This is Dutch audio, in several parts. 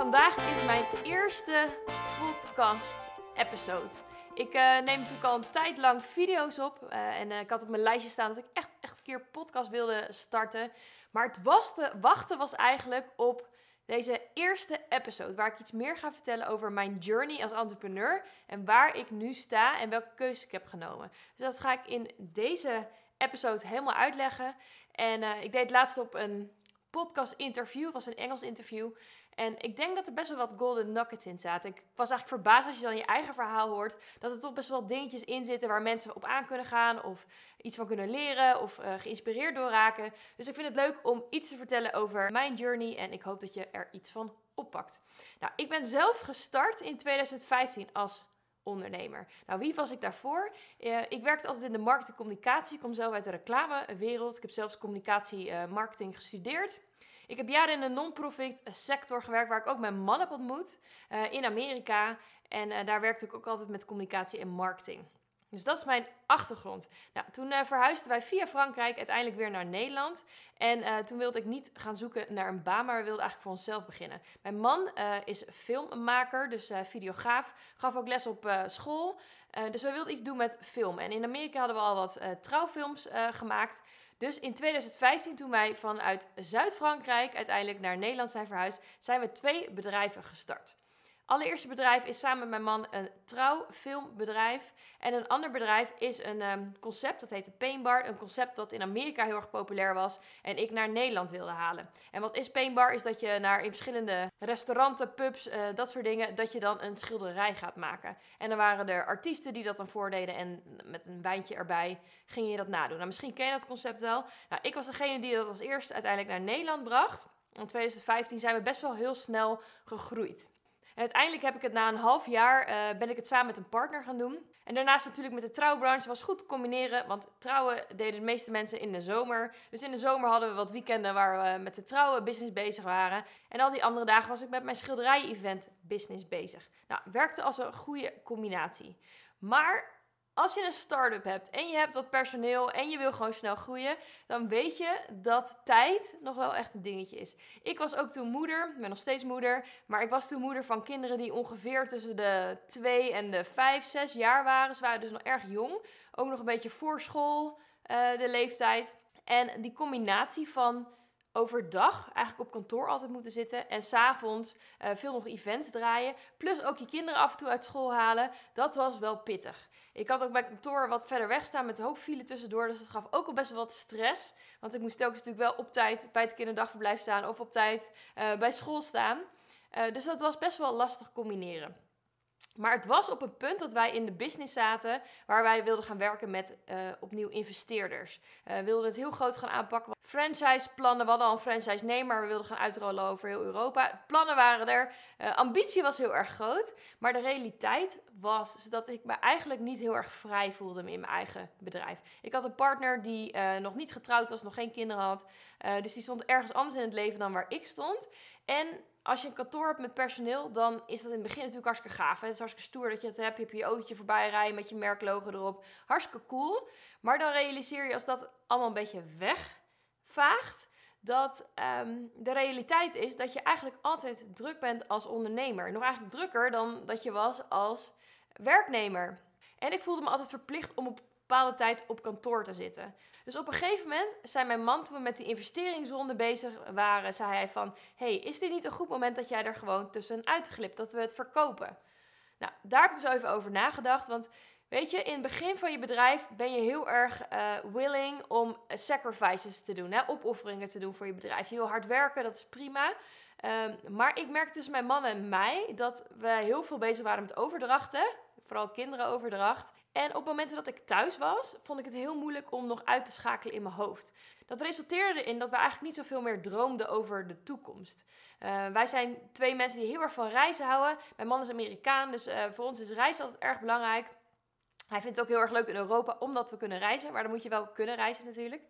vandaag is mijn eerste podcast-episode. Ik eh, neem natuurlijk al een tijd lang video's op. eh, en eh, ik had op mijn lijstje staan dat ik echt, echt een keer podcast wilde starten. Maar het was te, wachten was eigenlijk op deze eerste episode. Waar ik iets meer ga vertellen over mijn journey als entrepreneur. En waar ik nu sta en welke keuzes ik heb genomen. Dus dat ga ik in deze episode helemaal uitleggen. En ik deed laatst op een podcast interview. Het was een Engels interview. En ik denk dat er best wel wat golden nuggets in zaten. Ik was eigenlijk verbaasd als je dan je eigen verhaal hoort. Dat er toch best wel dingetjes in zitten waar mensen op aan kunnen gaan. Of iets van kunnen leren. Of eh, geïnspireerd door raken. Dus ik vind het leuk om iets te vertellen over mijn journey. En ik hoop dat je er iets van oppakt. Nou, ik ben zelf gestart in 2015 als ondernemer. Nou, wie was ik daarvoor? Eh, ik werkte altijd in de marketing en communicatie. Ik kom zelf uit de reclamewereld. Ik heb zelfs communicatie eh, marketing gestudeerd. Ik heb jaren in de non-profit sector gewerkt, waar ik ook mijn man heb ontmoet eh, in Amerika. En eh, daar werkte ik ook altijd met communicatie en marketing. Dus dat is mijn achtergrond. Nou, toen uh, verhuisden wij via Frankrijk uiteindelijk weer naar Nederland. En toen wilde ik niet gaan zoeken naar een baan, maar we wilden eigenlijk voor onszelf beginnen. Mijn man is filmmaker, dus videograaf. Gaf ook les op school. dus we wilden iets doen met film. En in Amerika hadden we al wat trouwfilms gemaakt. Dus in 2015, toen wij vanuit Zuid-Frankrijk uiteindelijk naar Nederland zijn verhuisd, zijn we twee bedrijven gestart. Allereerste bedrijf is samen met mijn man een trouwfilmbedrijf. En een ander bedrijf is een um, concept, dat heet Painbar. Een concept dat in Amerika heel erg populair was en ik naar Nederland wilde halen. En wat is Painbar? Is dat je naar in verschillende restauranten, pubs, uh, dat soort dingen, dat je dan een schilderij gaat maken. En dan waren er artiesten die dat dan voordeden en met een wijntje erbij ging je dat nadoen. Nou, misschien ken je dat concept wel. Nou, ik was degene die dat als eerste uiteindelijk naar Nederland bracht. In 2015 zijn we best wel heel snel gegroeid. En uiteindelijk heb ik het na een half jaar, uh, ben ik het samen met een partner gaan doen. En daarnaast natuurlijk met de trouwbranche was goed te combineren, want trouwen deden de meeste mensen in de zomer. Dus in de zomer hadden we wat weekenden waar we met de trouwenbusiness bezig waren. En al die andere dagen was ik met mijn schilderij-event business bezig. Nou, werkte als een goede combinatie. Maar als je een start-up hebt en je hebt wat personeel en je wil gewoon snel groeien, dan weet je dat tijd nog wel echt een dingetje is. Ik was ook toen moeder, ik ben nog steeds moeder, maar ik was toen moeder van kinderen die ongeveer tussen de 2 en de 5, 6 jaar waren. Ze waren dus nog erg jong, ook nog een beetje voor school uh, de leeftijd. En die combinatie van overdag eigenlijk op kantoor altijd moeten zitten en s'avonds uh, veel nog events draaien, plus ook je kinderen af en toe uit school halen, dat was wel pittig. Ik had ook mijn kantoor wat verder weg staan met een hoop file tussendoor. Dus dat gaf ook al best wel wat stress. Want ik moest telkens natuurlijk wel op tijd bij het kinderdagverblijf staan of op tijd uh, bij school staan. Uh, dus dat was best wel lastig combineren. Maar het was op een punt dat wij in de business zaten waar wij wilden gaan werken met uh, opnieuw investeerders. Uh, we wilden het heel groot gaan aanpakken. Franchise plannen, we hadden al een franchise nemen, maar we wilden gaan uitrollen over heel Europa. Plannen waren er, uh, ambitie was heel erg groot, maar de realiteit was dat ik me eigenlijk niet heel erg vrij voelde in mijn eigen bedrijf. Ik had een partner die nog niet getrouwd was, nog geen kinderen had, dus die stond ergens anders in het leven dan waar ik stond. En als je een kantoor hebt met personeel, dan is dat in het begin natuurlijk hartstikke gaaf. Het is hartstikke stoer dat je het hebt. Je hebt je autootje voorbij rijden met je merklogo erop. Hartstikke cool. Maar dan realiseer je als dat allemaal een beetje wegvaagt, dat um, de realiteit is dat je eigenlijk altijd druk bent als ondernemer. Nog eigenlijk drukker dan dat je was als werknemer. En ik voelde me altijd verplicht om op bepaalde tijd op kantoor te zitten. Dus op een gegeven moment zei mijn man, toen we met die investeringsronde bezig waren, zei hij van, hey, is dit niet een goed moment dat jij er gewoon tussenuit glipt, dat we het verkopen? Nou, daar heb ik dus even over nagedacht, want weet je, in het begin van je bedrijf ben je heel erg uh, willing om sacrifices te doen, hè? opofferingen te doen voor je bedrijf. Je wil hard werken, dat is prima. Um, maar ik merkte tussen mijn man en mij dat we heel veel bezig waren met overdrachten, vooral kinderenoverdracht. En op momenten dat ik thuis was, vond ik het heel moeilijk om nog uit te schakelen in mijn hoofd. Dat resulteerde erin dat we eigenlijk niet zoveel meer droomden over de toekomst. Uh, wij zijn twee mensen die heel erg van reizen houden. Mijn man is Amerikaan, dus uh, voor ons is reizen altijd erg belangrijk. Hij vindt het ook heel erg leuk in Europa omdat we kunnen reizen, maar dan moet je wel kunnen reizen natuurlijk.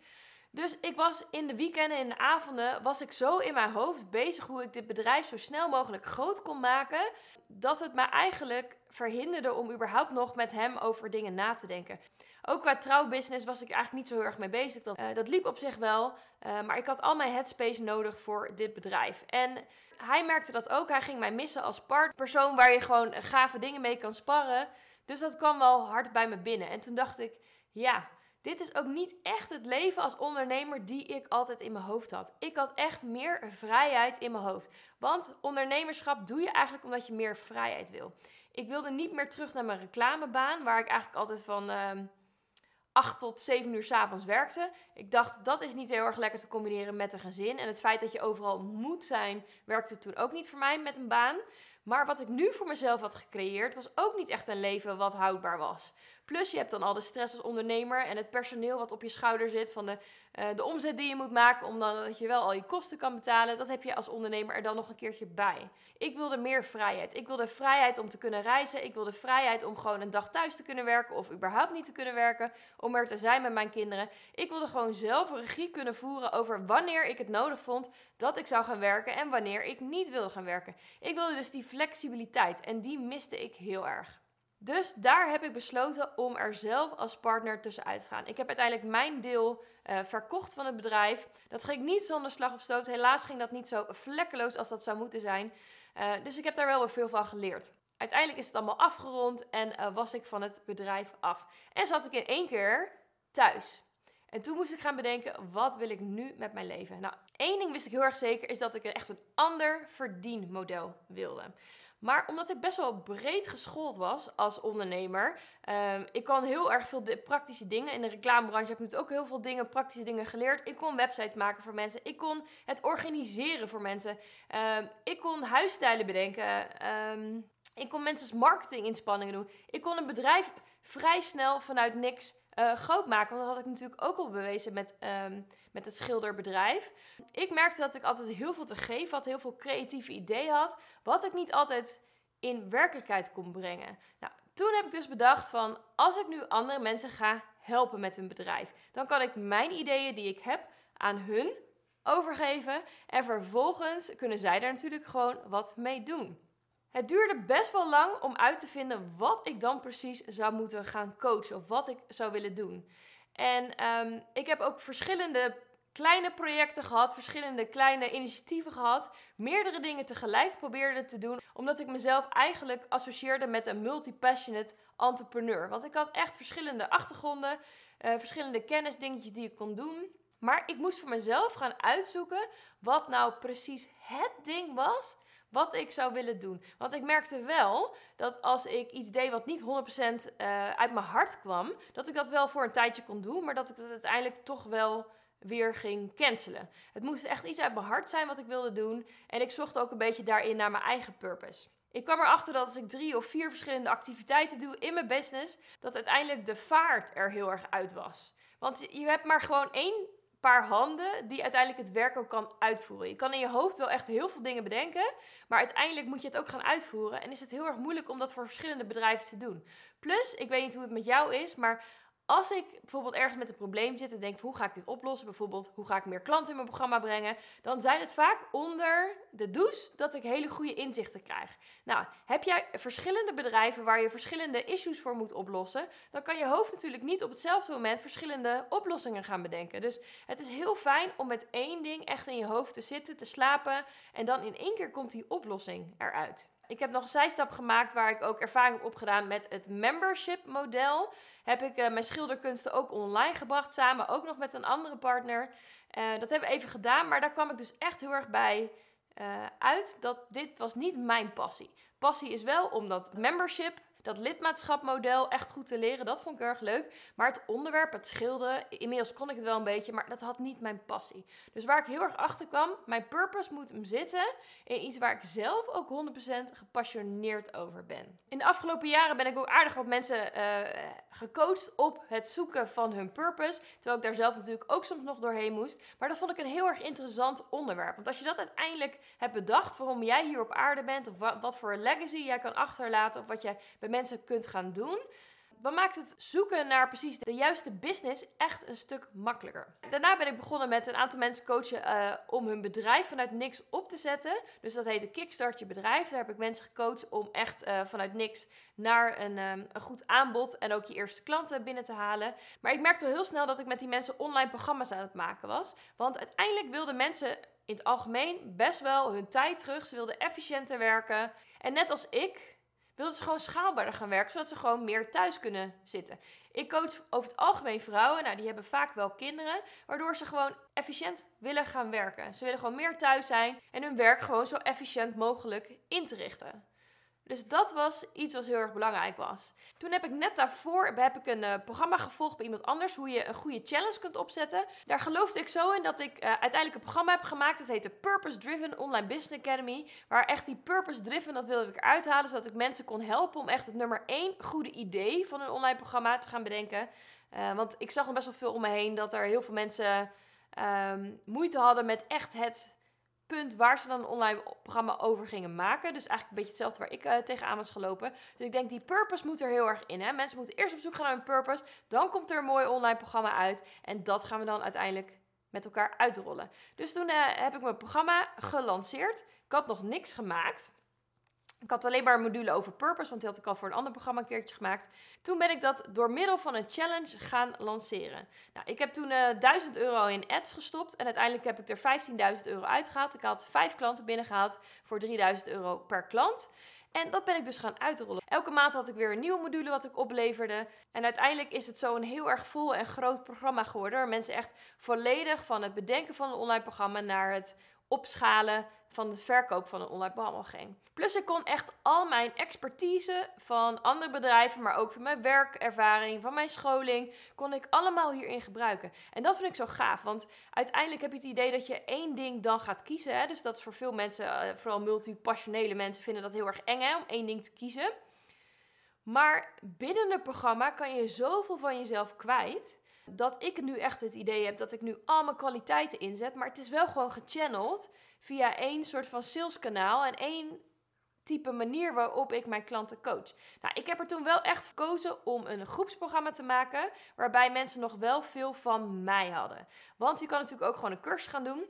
Dus ik was in de weekenden en de avonden was ik zo in mijn hoofd bezig hoe ik dit bedrijf zo snel mogelijk groot kon maken, dat het me eigenlijk verhinderde om überhaupt nog met hem over dingen na te denken. Ook qua trouwbusiness was ik eigenlijk niet zo heel erg mee bezig. Dat, dat liep op zich wel, maar ik had al mijn headspace nodig voor dit bedrijf. En hij merkte dat ook. Hij ging mij missen als partpersoon waar je gewoon gave dingen mee kan sparren. Dus dat kwam wel hard bij me binnen. En toen dacht ik, ja, dit is ook niet echt het leven als ondernemer die ik altijd in mijn hoofd had. Ik had echt meer vrijheid in mijn hoofd. Want ondernemerschap doe je eigenlijk omdat je meer vrijheid wil. Ik wilde niet meer terug naar mijn reclamebaan, waar ik eigenlijk altijd van uh, ehm, 8 tot 7 uur s avonds werkte. Ik dacht dat is niet heel erg lekker te combineren met een gezin. En het feit dat je overal moet zijn, werkte toen ook niet voor mij met een baan. Maar wat ik nu voor mezelf had gecreëerd, was ook niet echt een leven wat houdbaar was. Plus je hebt dan al de stress als ondernemer en het personeel wat op je schouder zit van de, uh, de omzet die je moet maken, omdat je wel al je kosten kan betalen. Dat heb je als ondernemer er dan nog een keertje bij. Ik wilde meer vrijheid. Ik wilde vrijheid om te kunnen reizen. Ik wilde vrijheid om gewoon een dag thuis te kunnen werken of überhaupt niet te kunnen werken. Om er te zijn met mijn kinderen. Ik wilde gewoon zelf regie kunnen voeren over wanneer ik het nodig vond dat ik zou gaan werken en wanneer ik niet wilde gaan werken. Ik wilde dus die flexibiliteit en die miste ik heel erg. Dus daar heb ik besloten om er zelf als partner tussenuit te gaan. Ik heb uiteindelijk mijn deel uh, verkocht van het bedrijf. Dat ging niet zonder slag of stoot. Helaas ging dat niet zo vlekkeloos als dat zou moeten zijn. Uh, dus ik heb daar wel weer veel van geleerd. Uiteindelijk is het allemaal afgerond en uh, was ik van het bedrijf af. En zat ik in één keer thuis. En toen moest ik gaan bedenken, wat wil ik nu met mijn leven? Nou, één ding wist ik heel erg zeker, is dat ik echt een ander verdienmodel wilde. Maar omdat ik best wel breed geschoold was als ondernemer, uh, ik kan heel erg veel praktische dingen. In de reclamebranche heb ik natuurlijk ook heel veel dingen, praktische dingen geleerd. Ik kon websites maken voor mensen. Ik kon het organiseren voor mensen. Uh, ik kon huisstijlen bedenken. Uh, ik kon mensen's marketinginspanningen doen. Ik kon een bedrijf vrij snel vanuit niks uh, groot maken. Want dat had ik natuurlijk ook al bewezen met, met het schilderbedrijf. Ik merkte dat ik altijd heel veel te geven had, heel veel creatieve ideeën had, wat ik niet altijd in werkelijkheid kon brengen. Nou, toen heb ik dus bedacht van, als ik nu andere mensen ga helpen met hun bedrijf, dan kan ik mijn ideeën die ik heb aan hun overgeven en vervolgens kunnen zij daar natuurlijk gewoon wat mee doen. Het duurde best wel lang om uit te vinden wat ik dan precies zou moeten gaan coachen of wat ik zou willen doen. En um, ik heb ook verschillende kleine projecten gehad, verschillende kleine initiatieven gehad, meerdere dingen tegelijk probeerde te doen, omdat ik mezelf eigenlijk associeerde met een multi-passionate entrepreneur. Want ik had echt verschillende achtergronden, uh, verschillende kennisdingetjes die ik kon doen. Maar ik moest voor mezelf gaan uitzoeken wat nou precies het ding was wat ik zou willen doen. Want ik merkte wel dat als ik iets deed wat niet 100% uh, uit mijn hart kwam, dat ik dat wel voor een tijdje kon doen, maar dat ik het uiteindelijk toch wel weer ging cancelen. Het moest echt iets uit mijn hart zijn wat ik wilde doen en ik zocht ook een beetje daarin naar mijn eigen purpose. Ik kwam erachter dat als ik drie of vier verschillende activiteiten doe in mijn business, dat uiteindelijk de vaart er heel erg uit was. Want je hebt maar gewoon één paar handen die uiteindelijk het werk ook kan uitvoeren. Je kan in je hoofd wel echt heel veel dingen bedenken, maar uiteindelijk moet je het ook gaan uitvoeren. En is het heel erg moeilijk om dat voor verschillende bedrijven te doen. Plus, ik weet niet hoe het met jou is, maar als ik bijvoorbeeld ergens met een probleem zit en denk hoe ga ik dit oplossen, bijvoorbeeld hoe ga ik meer klanten in mijn programma brengen, dan zijn het vaak onder de douche dat ik hele goede inzichten krijg. Nou, heb jij verschillende bedrijven waar je verschillende issues voor moet oplossen, dan kan je hoofd natuurlijk niet op hetzelfde moment verschillende oplossingen gaan bedenken. Dus het is heel fijn om met één ding echt in je hoofd te zitten, te slapen en dan in één keer komt die oplossing eruit. Ik heb nog een zijstap gemaakt waar ik ook ervaring heb opgedaan met het membership model. Heb ik uh, mijn schilderkunsten ook online gebracht, samen ook nog met een andere partner. Uh, dat hebben we even gedaan, maar daar kwam ik dus echt heel erg bij uh, uit dat dit was niet mijn passie. Passie is wel om dat membership dat lidmaatschapmodel echt goed te leren. Dat vond ik erg leuk. Maar het onderwerp, het schilderen, inmiddels kon ik het wel een beetje, maar dat had niet mijn passie. Dus waar ik heel erg achter kwam, mijn purpose moet hem zitten in iets waar ik zelf ook 100% gepassioneerd over ben. In de afgelopen jaren ben ik ook aardig wat mensen uh, gecoacht op het zoeken van hun purpose. Terwijl ik daar zelf natuurlijk ook soms nog doorheen moest. Maar dat vond ik een heel erg interessant onderwerp. Want als je dat uiteindelijk hebt bedacht, waarom jij hier op aarde bent, of wat, wat voor legacy jij kan achterlaten, of wat jij bij mensen kunt gaan doen, wat maakt het zoeken naar precies de juiste business echt een stuk makkelijker. Daarna ben ik begonnen met een aantal mensen coachen uh, om hun bedrijf vanuit niks op te zetten. Dus dat heette Kickstart je bedrijf. Daar heb ik mensen gecoacht om echt uh, vanuit niks naar een, um, een goed aanbod en ook je eerste klanten binnen te halen. Maar ik merkte heel snel dat ik met die mensen online programma's aan het maken was. Want uiteindelijk wilden mensen in het algemeen best wel hun tijd terug. Ze wilden efficiënter werken. En net als ik wilden ze gewoon schaalbaarder gaan werken, zodat ze gewoon meer thuis kunnen zitten. Ik coach over het algemeen vrouwen, nou die hebben vaak wel kinderen, waardoor ze gewoon efficiënt willen gaan werken. Ze willen gewoon meer thuis zijn en hun werk gewoon zo efficiënt mogelijk in te richten. Dus dat was iets wat heel erg belangrijk was. Toen heb ik net daarvoor heb ik een uh, programma gevolgd bij iemand anders. Hoe je een goede challenge kunt opzetten. Daar geloofde ik zo in dat ik uh, uiteindelijk een programma heb gemaakt. Dat heette Purpose Driven Online Business Academy. Waar echt die Purpose Driven, dat wilde ik eruit halen. Zodat ik mensen kon helpen om echt het nummer één goede idee van een online programma te gaan bedenken. Uh, want ik zag nog best wel veel om me heen dat er heel veel mensen um, moeite hadden met echt het punt waar ze dan een online programma over gingen maken. Dus eigenlijk een beetje hetzelfde waar ik uh, tegenaan was gelopen. Dus ik denk, die purpose moet er heel erg in. Hè? Mensen moeten eerst op zoek gaan naar een purpose. Dan komt er een mooi online programma uit. En dat gaan we dan uiteindelijk met elkaar uitrollen. Dus toen uh, heb ik mijn programma gelanceerd. Ik had nog niks gemaakt. Ik had alleen maar een module over purpose, want die had ik al voor een ander programma een keertje gemaakt. Toen ben ik dat door middel van een challenge gaan lanceren. Nou, ik heb toen uh, eh, 1000 euro in ads gestopt en uiteindelijk heb ik er 15.000 euro uitgehaald. Ik had vijf klanten binnengehaald voor 3000 euro per klant. En dat ben ik dus gaan uitrollen. Elke maand had ik weer een nieuwe module wat ik opleverde. En uiteindelijk is het zo een heel erg vol en groot programma geworden. Waar mensen echt volledig van het bedenken van een online programma naar het opschalen van het verkoop van een online ging. Plus ik kon echt al mijn expertise van andere bedrijven, maar ook van mijn werkervaring, van mijn scholing, kon ik allemaal hierin gebruiken. En dat vind ik zo gaaf, want uiteindelijk heb je het idee dat je één ding dan gaat kiezen. Hè? Dus dat is voor veel mensen, eh, vooral multipassionele mensen, vinden dat heel erg eng hè, om één ding te kiezen. Maar binnen het programma kan je zoveel van jezelf kwijt dat ik nu echt het idee heb dat ik nu al mijn kwaliteiten inzet. Maar het is wel gewoon gechanneld via één soort van saleskanaal en één type manier waarop ik mijn klanten coach. Nou, ik heb er toen wel echt gekozen om een groepsprogramma te maken waarbij mensen nog wel veel van mij hadden. Want je kan natuurlijk ook gewoon een cursus gaan doen.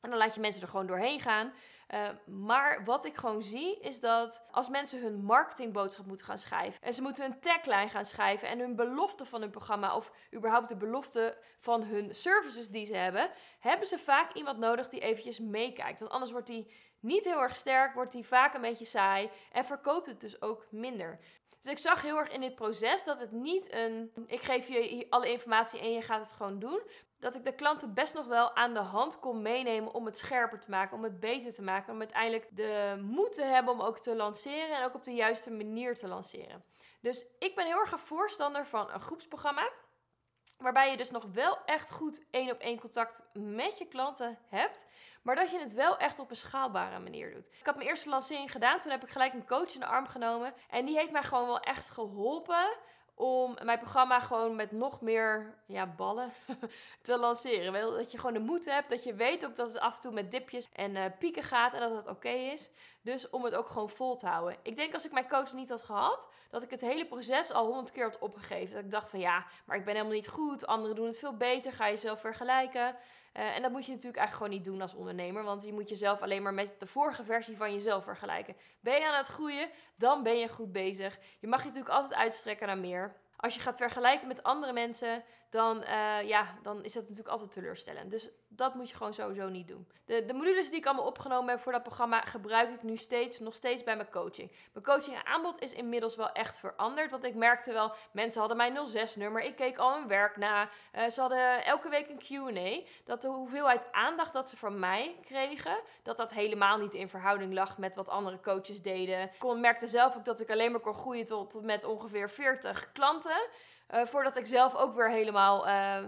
En dan laat je mensen er gewoon doorheen gaan. Uh, maar wat ik gewoon zie is dat als mensen hun marketingboodschap moeten gaan schrijven en ze moeten hun tagline gaan schrijven en hun belofte van hun programma of überhaupt de belofte van hun services die ze hebben, hebben ze vaak iemand nodig die eventjes meekijkt. Want anders wordt die niet heel erg sterk, wordt die vaak een beetje saai en verkoopt het dus ook minder. Dus ik zag heel erg in dit proces dat het niet een ik geef je alle informatie en je gaat het gewoon doen, dat ik de klanten best nog wel aan de hand kon meenemen om het scherper te maken, om het beter te maken, om uiteindelijk de moed te hebben om ook te lanceren en ook op de juiste manier te lanceren. Dus ik ben heel erg een voorstander van een groepsprogramma. Waarbij je dus nog wel echt goed één op één contact met je klanten hebt. Maar dat je het wel echt op een schaalbare manier doet. Ik had mijn eerste lancering gedaan. Toen heb ik gelijk een coach in de arm genomen. En die heeft mij gewoon wel echt geholpen om mijn programma gewoon met nog meer ja, ballen te lanceren. Dat je gewoon de moed hebt, dat je weet ook dat het af en toe met dipjes en uh, pieken gaat en dat het oké is. Dus om het ook gewoon vol te houden. Ik denk als ik mijn coach niet had gehad, dat ik het hele proces al honderd keer had opgegeven. Dat ik dacht van ja, maar ik ben helemaal niet goed, anderen doen het veel beter, ga je zelf vergelijken. Uh, en dat moet je natuurlijk eigenlijk gewoon niet doen als ondernemer, want je moet jezelf alleen maar met de vorige versie van jezelf vergelijken. Ben je aan het groeien, dan ben je goed bezig. Je mag je natuurlijk altijd uitstrekken naar meer. Als je gaat vergelijken met andere mensen, dan, uh, ja, dan is dat natuurlijk altijd teleurstellend. Dus dat moet je gewoon sowieso niet doen. De, de modules die ik allemaal opgenomen heb voor dat programma gebruik ik nu steeds, nog steeds bij mijn coaching. Mijn coaching aanbod is inmiddels wel echt veranderd. Want ik merkte wel, mensen hadden mijn 06-nummer. Ik keek al hun werk na. Uh, ze hadden elke week een Q&A. Dat de hoeveelheid aandacht dat ze van mij kregen, dat dat helemaal niet in verhouding lag met wat andere coaches deden. Ik merkte zelf ook dat ik alleen maar kon groeien tot, met ongeveer 40 klanten. Uh, voordat ik zelf ook weer helemaal uh,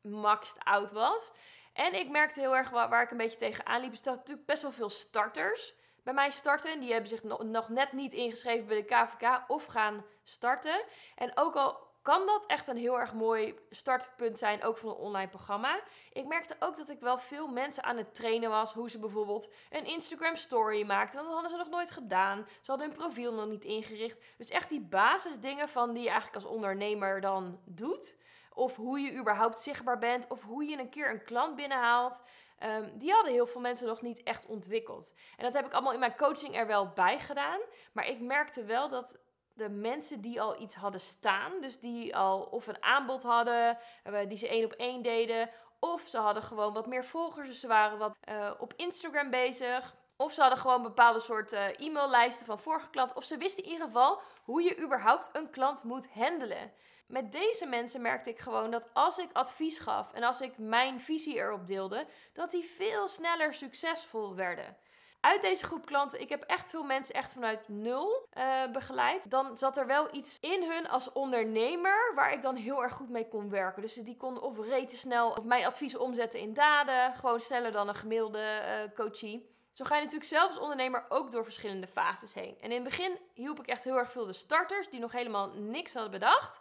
maxed out was. En ik merkte heel erg waar, ik een beetje tegenaan liep, is dat natuurlijk best wel veel starters bij mij starten. Die hebben zich nog, nog net niet ingeschreven bij de KVK of gaan starten. En ook al kan dat echt een heel erg mooi startpunt zijn, ook van een online programma. Ik merkte ook dat ik wel veel mensen aan het trainen was, hoe ze bijvoorbeeld een Instagram story maakten, want dat hadden ze nog nooit gedaan. Ze hadden hun profiel nog niet ingericht. Dus echt die basisdingen van die je eigenlijk als ondernemer dan doet. Of hoe je überhaupt zichtbaar bent, of hoe je een keer een klant binnenhaalt. Um, die hadden heel veel mensen nog niet echt ontwikkeld. En dat heb ik allemaal in mijn coaching er wel bij gedaan. Maar ik merkte wel dat de mensen die al iets hadden staan, dus die al of een aanbod hadden, eh, die ze één op één deden, of ze hadden gewoon wat meer volgers, dus ze waren wat uh, op Instagram bezig. Of ze hadden gewoon bepaalde soorten e-maillijsten van vorige klanten. Of ze wisten in ieder geval hoe je überhaupt een klant moet handelen. Met deze mensen merkte ik gewoon dat als ik advies gaf en als ik mijn visie erop deelde, dat die veel sneller succesvol werden uit deze groep klanten, ik heb echt veel mensen echt vanuit nul uh, begeleid. Dan zat er wel iets in hun als ondernemer waar ik dan heel erg goed mee kon werken. Dus die konden of rete snel of mijn advies omzetten in daden. Gewoon sneller dan een gemiddelde uh, coachie. Zo ga je natuurlijk zelf als ondernemer ook door verschillende fases heen. En in het begin hielp ik echt heel erg veel de starters die nog helemaal niks hadden bedacht.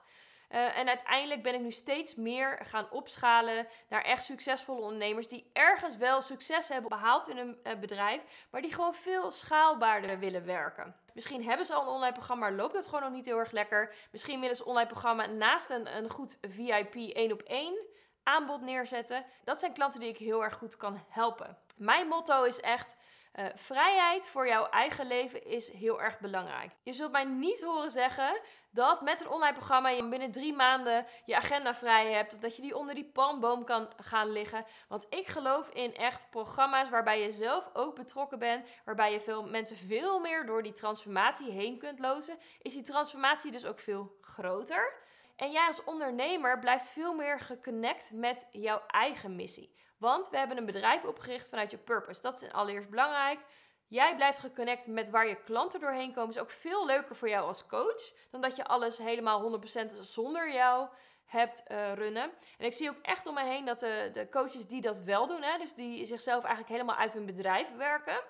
Uh, en uiteindelijk ben ik nu steeds meer gaan opschalen naar echt succesvolle ondernemers die ergens wel succes hebben behaald in een uh, bedrijf, maar die gewoon veel schaalbaarder willen werken. Misschien hebben ze al een online programma, maar loopt het gewoon nog niet heel erg lekker. Misschien willen ze een online programma naast een, een goed VIP 1 op 1 aanbod neerzetten. Dat zijn klanten die ik heel erg goed kan helpen. Mijn motto is echt uh, vrijheid voor jouw eigen leven is heel erg belangrijk. Je zult mij niet horen zeggen dat met een online programma je binnen drie maanden je agenda vrij hebt. Of dat je die onder die palmboom kan gaan liggen. Want ik geloof in echt programma's waarbij je zelf ook betrokken bent. Waarbij je veel mensen veel meer door die transformatie heen kunt lozen. Is die transformatie dus ook veel groter. En jij als ondernemer blijft veel meer geconnect met jouw eigen missie. Want we hebben een bedrijf opgericht vanuit je purpose. Dat is allereerst belangrijk. Jij blijft geconnect met waar je klanten doorheen komen. Is ook veel leuker voor jou als coach dan dat je alles helemaal 100% zonder jou hebt uh, runnen. En ik zie ook echt om me heen dat de, de coaches die dat wel doen, hè, dus die zichzelf eigenlijk helemaal uit hun bedrijf werken,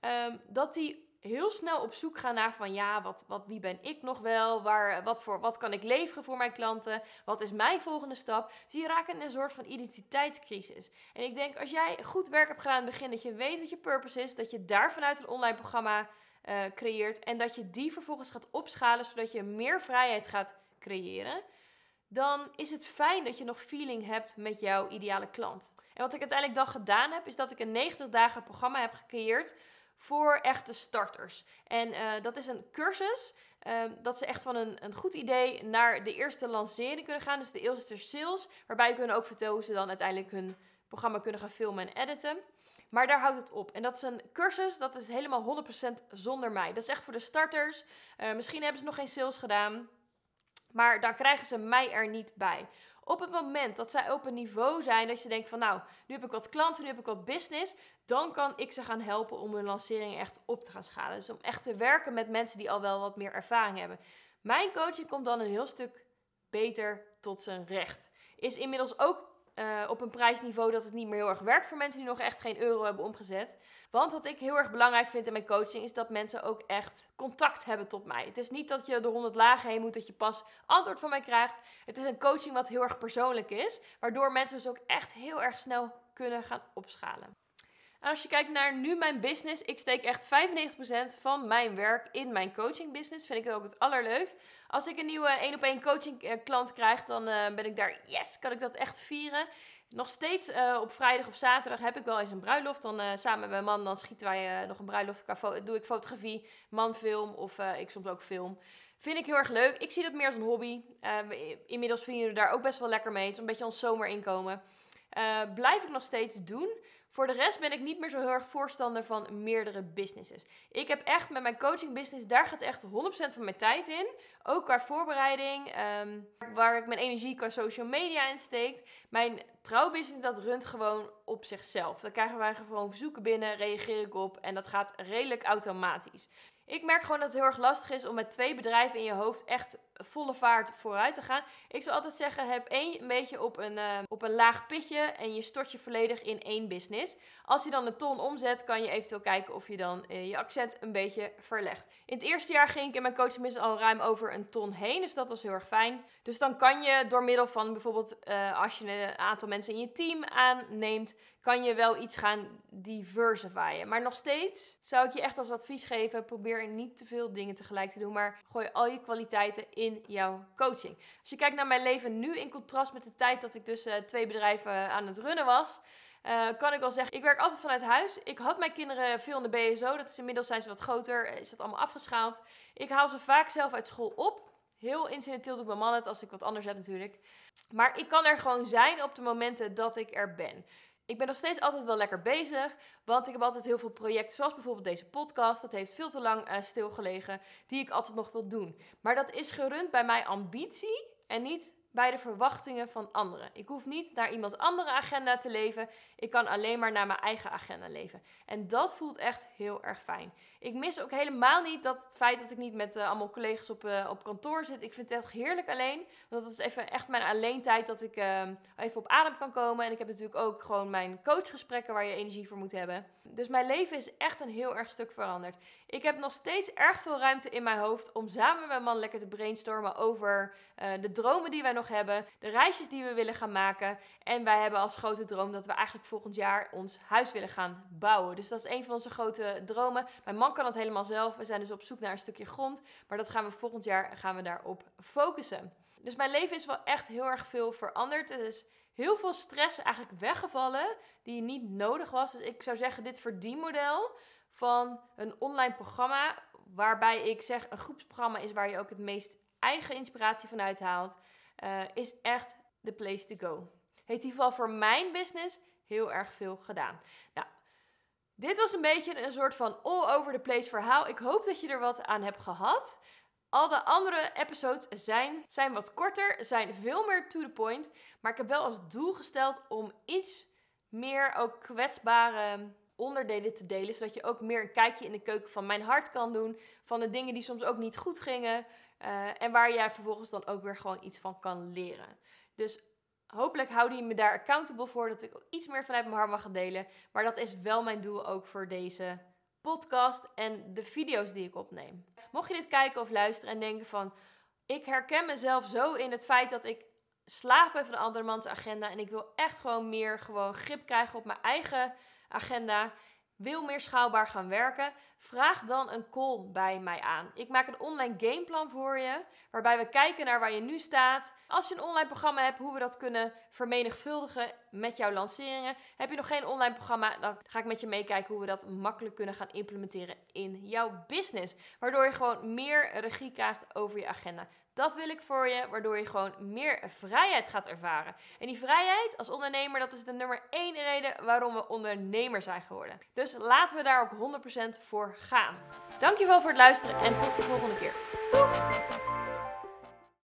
um, dat die heel snel op zoek gaan naar van ja, wat, wat, wie ben ik nog wel? Waar, wat, voor, wat kan ik leveren voor mijn klanten? Wat is mijn volgende stap? Dus je raakt in een soort van identiteitscrisis. En ik denk als jij goed werk hebt gedaan in het begin, dat je weet wat je purpose is, dat je daar vanuit een online programma uh, creëert en dat je die vervolgens gaat opschalen zodat je meer vrijheid gaat creëren. Dan is het fijn dat je nog feeling hebt met jouw ideale klant. En wat ik uiteindelijk dan gedaan heb, is dat ik een 90 dagen programma heb gecreëerd voor echte starters. En uh, dat is een cursus. Uh, dat ze echt van een, een goed idee naar de eerste lancering kunnen gaan. Dus de eerste sales. Waarbij hun ook vertel hoe ze dan uiteindelijk hun programma kunnen gaan filmen en editen. Maar daar houdt het op. En dat is een cursus, dat is helemaal 100% zonder mij. Dat is echt voor de starters. Uh, misschien hebben ze nog geen sales gedaan. Maar dan krijgen ze mij er niet bij. Op het moment dat zij op een niveau zijn dat je denkt van nou, nu heb ik wat klanten, nu heb ik wat business, dan kan ik ze gaan helpen om hun lancering echt op te gaan schalen. Dus om echt te werken met mensen die al wel wat meer ervaring hebben. Mijn coaching komt dan een heel stuk beter tot zijn recht. Is inmiddels ook uh, op een prijsniveau dat het niet meer heel erg werkt voor mensen die nog echt geen euro hebben omgezet. Want wat ik heel erg belangrijk vind in mijn coaching is dat mensen ook echt contact hebben tot mij. Het is niet dat je door honderd lagen heen moet dat je pas antwoord van mij krijgt. Het is een coaching wat heel erg persoonlijk is, waardoor mensen dus ook echt heel erg snel kunnen gaan opschalen. En als je kijkt naar nu mijn business, ik steek echt 95% van mijn werk in mijn coaching business. Vind ik ook het allerleukst. Als ik een nieuwe 1 op 1 coaching eh, klant krijg, dan uh, ben ik daar, yes, kan ik dat echt vieren. Nog steeds uh, op vrijdag of zaterdag heb ik wel eens een bruiloft. Dan samen met mijn man, dan schieten wij nog een bruiloft. Doe ik fotografie, manfilm of ik soms ook film. Vind ik heel erg leuk. Ik zie dat meer als een hobby. inmiddels verdienen we daar ook best wel lekker mee. Het is een beetje ons zomerinkomen. blijf ik nog steeds doen. Voor de rest ben ik niet meer zo heel erg voorstander van meerdere businesses. Ik heb echt met mijn coaching business, daar gaat echt 100% van mijn tijd in. Ook qua voorbereiding, ehm, waar ik mijn energie qua social media in steekt. Mijn trouwbusiness, dat runt gewoon op zichzelf. Dan krijgen wij gewoon verzoeken binnen, reageer ik op en dat gaat redelijk automatisch. Ik merk gewoon dat het heel erg lastig is om met twee bedrijven in je hoofd echt volle vaart vooruit te gaan. Ik zou altijd zeggen, heb één beetje op een, uh, op een laag pitje en je stort je volledig in één business. Als je dan een ton omzet, kan je eventueel kijken of je dan uh, je accent een beetje verlegt. In het eerste jaar ging ik in mijn coaching al ruim over een ton heen, dus dat was heel erg fijn. Dus dan kan je door middel van bijvoorbeeld uh, als je een aantal mensen in je team aanneemt, kan je wel iets gaan diversifyen. Maar nog steeds zou ik je echt als advies geven: probeer niet te veel dingen tegelijk te doen, maar gooi al je kwaliteiten in jouw coaching. Als je kijkt naar mijn leven nu in contrast met de tijd dat ik dus uh, twee bedrijven aan het runnen was. Uh, kan ik wel zeggen, ik werk altijd vanuit huis. Ik had mijn kinderen veel in de BSO. Dat is inmiddels zijn ze wat groter. Is dat allemaal afgeschaald. Ik haal ze vaak zelf uit school op. Heel incidenteel doet mijn man het als ik wat anders heb natuurlijk. Maar ik kan er gewoon zijn op de momenten dat ik er ben ik ben nog steeds altijd wel lekker bezig. Want ik heb altijd heel veel projecten, zoals bijvoorbeeld deze podcast. Dat heeft veel te lang uh, stilgelegen. Die ik altijd nog wil doen. Maar dat is gerund bij mijn ambitie en niet bij de verwachtingen van anderen. Ik hoef niet naar iemands andere agenda te leven. Ik kan alleen maar naar mijn eigen agenda leven. En dat voelt echt heel erg fijn. Ik mis ook helemaal niet dat het feit dat ik niet met uh, allemaal collega's op, uh, op kantoor zit. Ik vind het echt heerlijk alleen. Want dat is even echt mijn alleen-tijd dat ik uh, even op adem kan komen. En ik heb natuurlijk ook gewoon mijn coachgesprekken waar je energie voor moet hebben. Dus mijn leven is echt een heel erg stuk veranderd. Ik heb nog steeds erg veel ruimte in mijn hoofd om samen met mijn man lekker te brainstormen over de dromen die wij nog hebben. De reisjes die we willen gaan maken. En wij hebben als grote droom dat we eigenlijk volgend jaar ons huis willen gaan bouwen. Dus dat is een van onze grote dromen. Mijn man kan dat helemaal zelf. We zijn dus op zoek naar een stukje grond. Maar dat gaan we volgend jaar gaan we daarop focussen. Dus mijn leven is wel echt heel erg veel veranderd. Er is heel veel stress eigenlijk weggevallen die niet nodig was. Dus ik zou zeggen, dit verdienmodel van een online programma, waarbij ik zeg een groepsprogramma is waar je ook het meest eigen inspiratie van uithaalt, uh, is echt the place to go. Heeft in ieder geval voor mijn business heel erg veel gedaan. Nou, dit was een beetje een soort van all over the place verhaal. Ik hoop dat je er wat aan hebt gehad. Al de andere episodes zijn, zijn wat korter, zijn veel meer to the point. Maar ik heb wel als doel gesteld om iets meer ook kwetsbare onderdelen te delen. Zodat je ook meer een kijkje in de keuken van mijn hart kan doen. Van de dingen die soms ook niet goed gingen. Uh, en waar jij vervolgens dan ook weer gewoon iets van kan leren. Dus hopelijk houden je me daar accountable voor. Dat ik ook iets meer vanuit mijn hart mag delen. Maar dat is wel mijn doel ook voor deze podcast en de video's die ik opneem. Mocht je dit kijken of luisteren en denken van... Ik herken mezelf zo in het feit dat ik slaap even de andermans agenda. En ik wil echt gewoon meer gewoon grip krijgen op mijn eigen agenda wil meer schaalbaar gaan werken, vraag dan een call bij mij aan. Ik maak een online gameplan voor je, waarbij we kijken naar waar je nu staat. Als je een online programma hebt, hoe we dat kunnen vermenigvuldigen met jouw lanceringen. Heb je nog geen online programma, dan ga ik met je meekijken hoe we dat makkelijk kunnen gaan implementeren in jouw business. Waardoor je gewoon meer regie krijgt over je agenda. Dat wil ik voor je, waardoor je gewoon meer vrijheid gaat ervaren. En die vrijheid als ondernemer, dat is de nummer één reden waarom we ondernemer zijn geworden. Dus laten we daar ook 100% voor gaan. Dankjewel voor het luisteren en tot de volgende keer.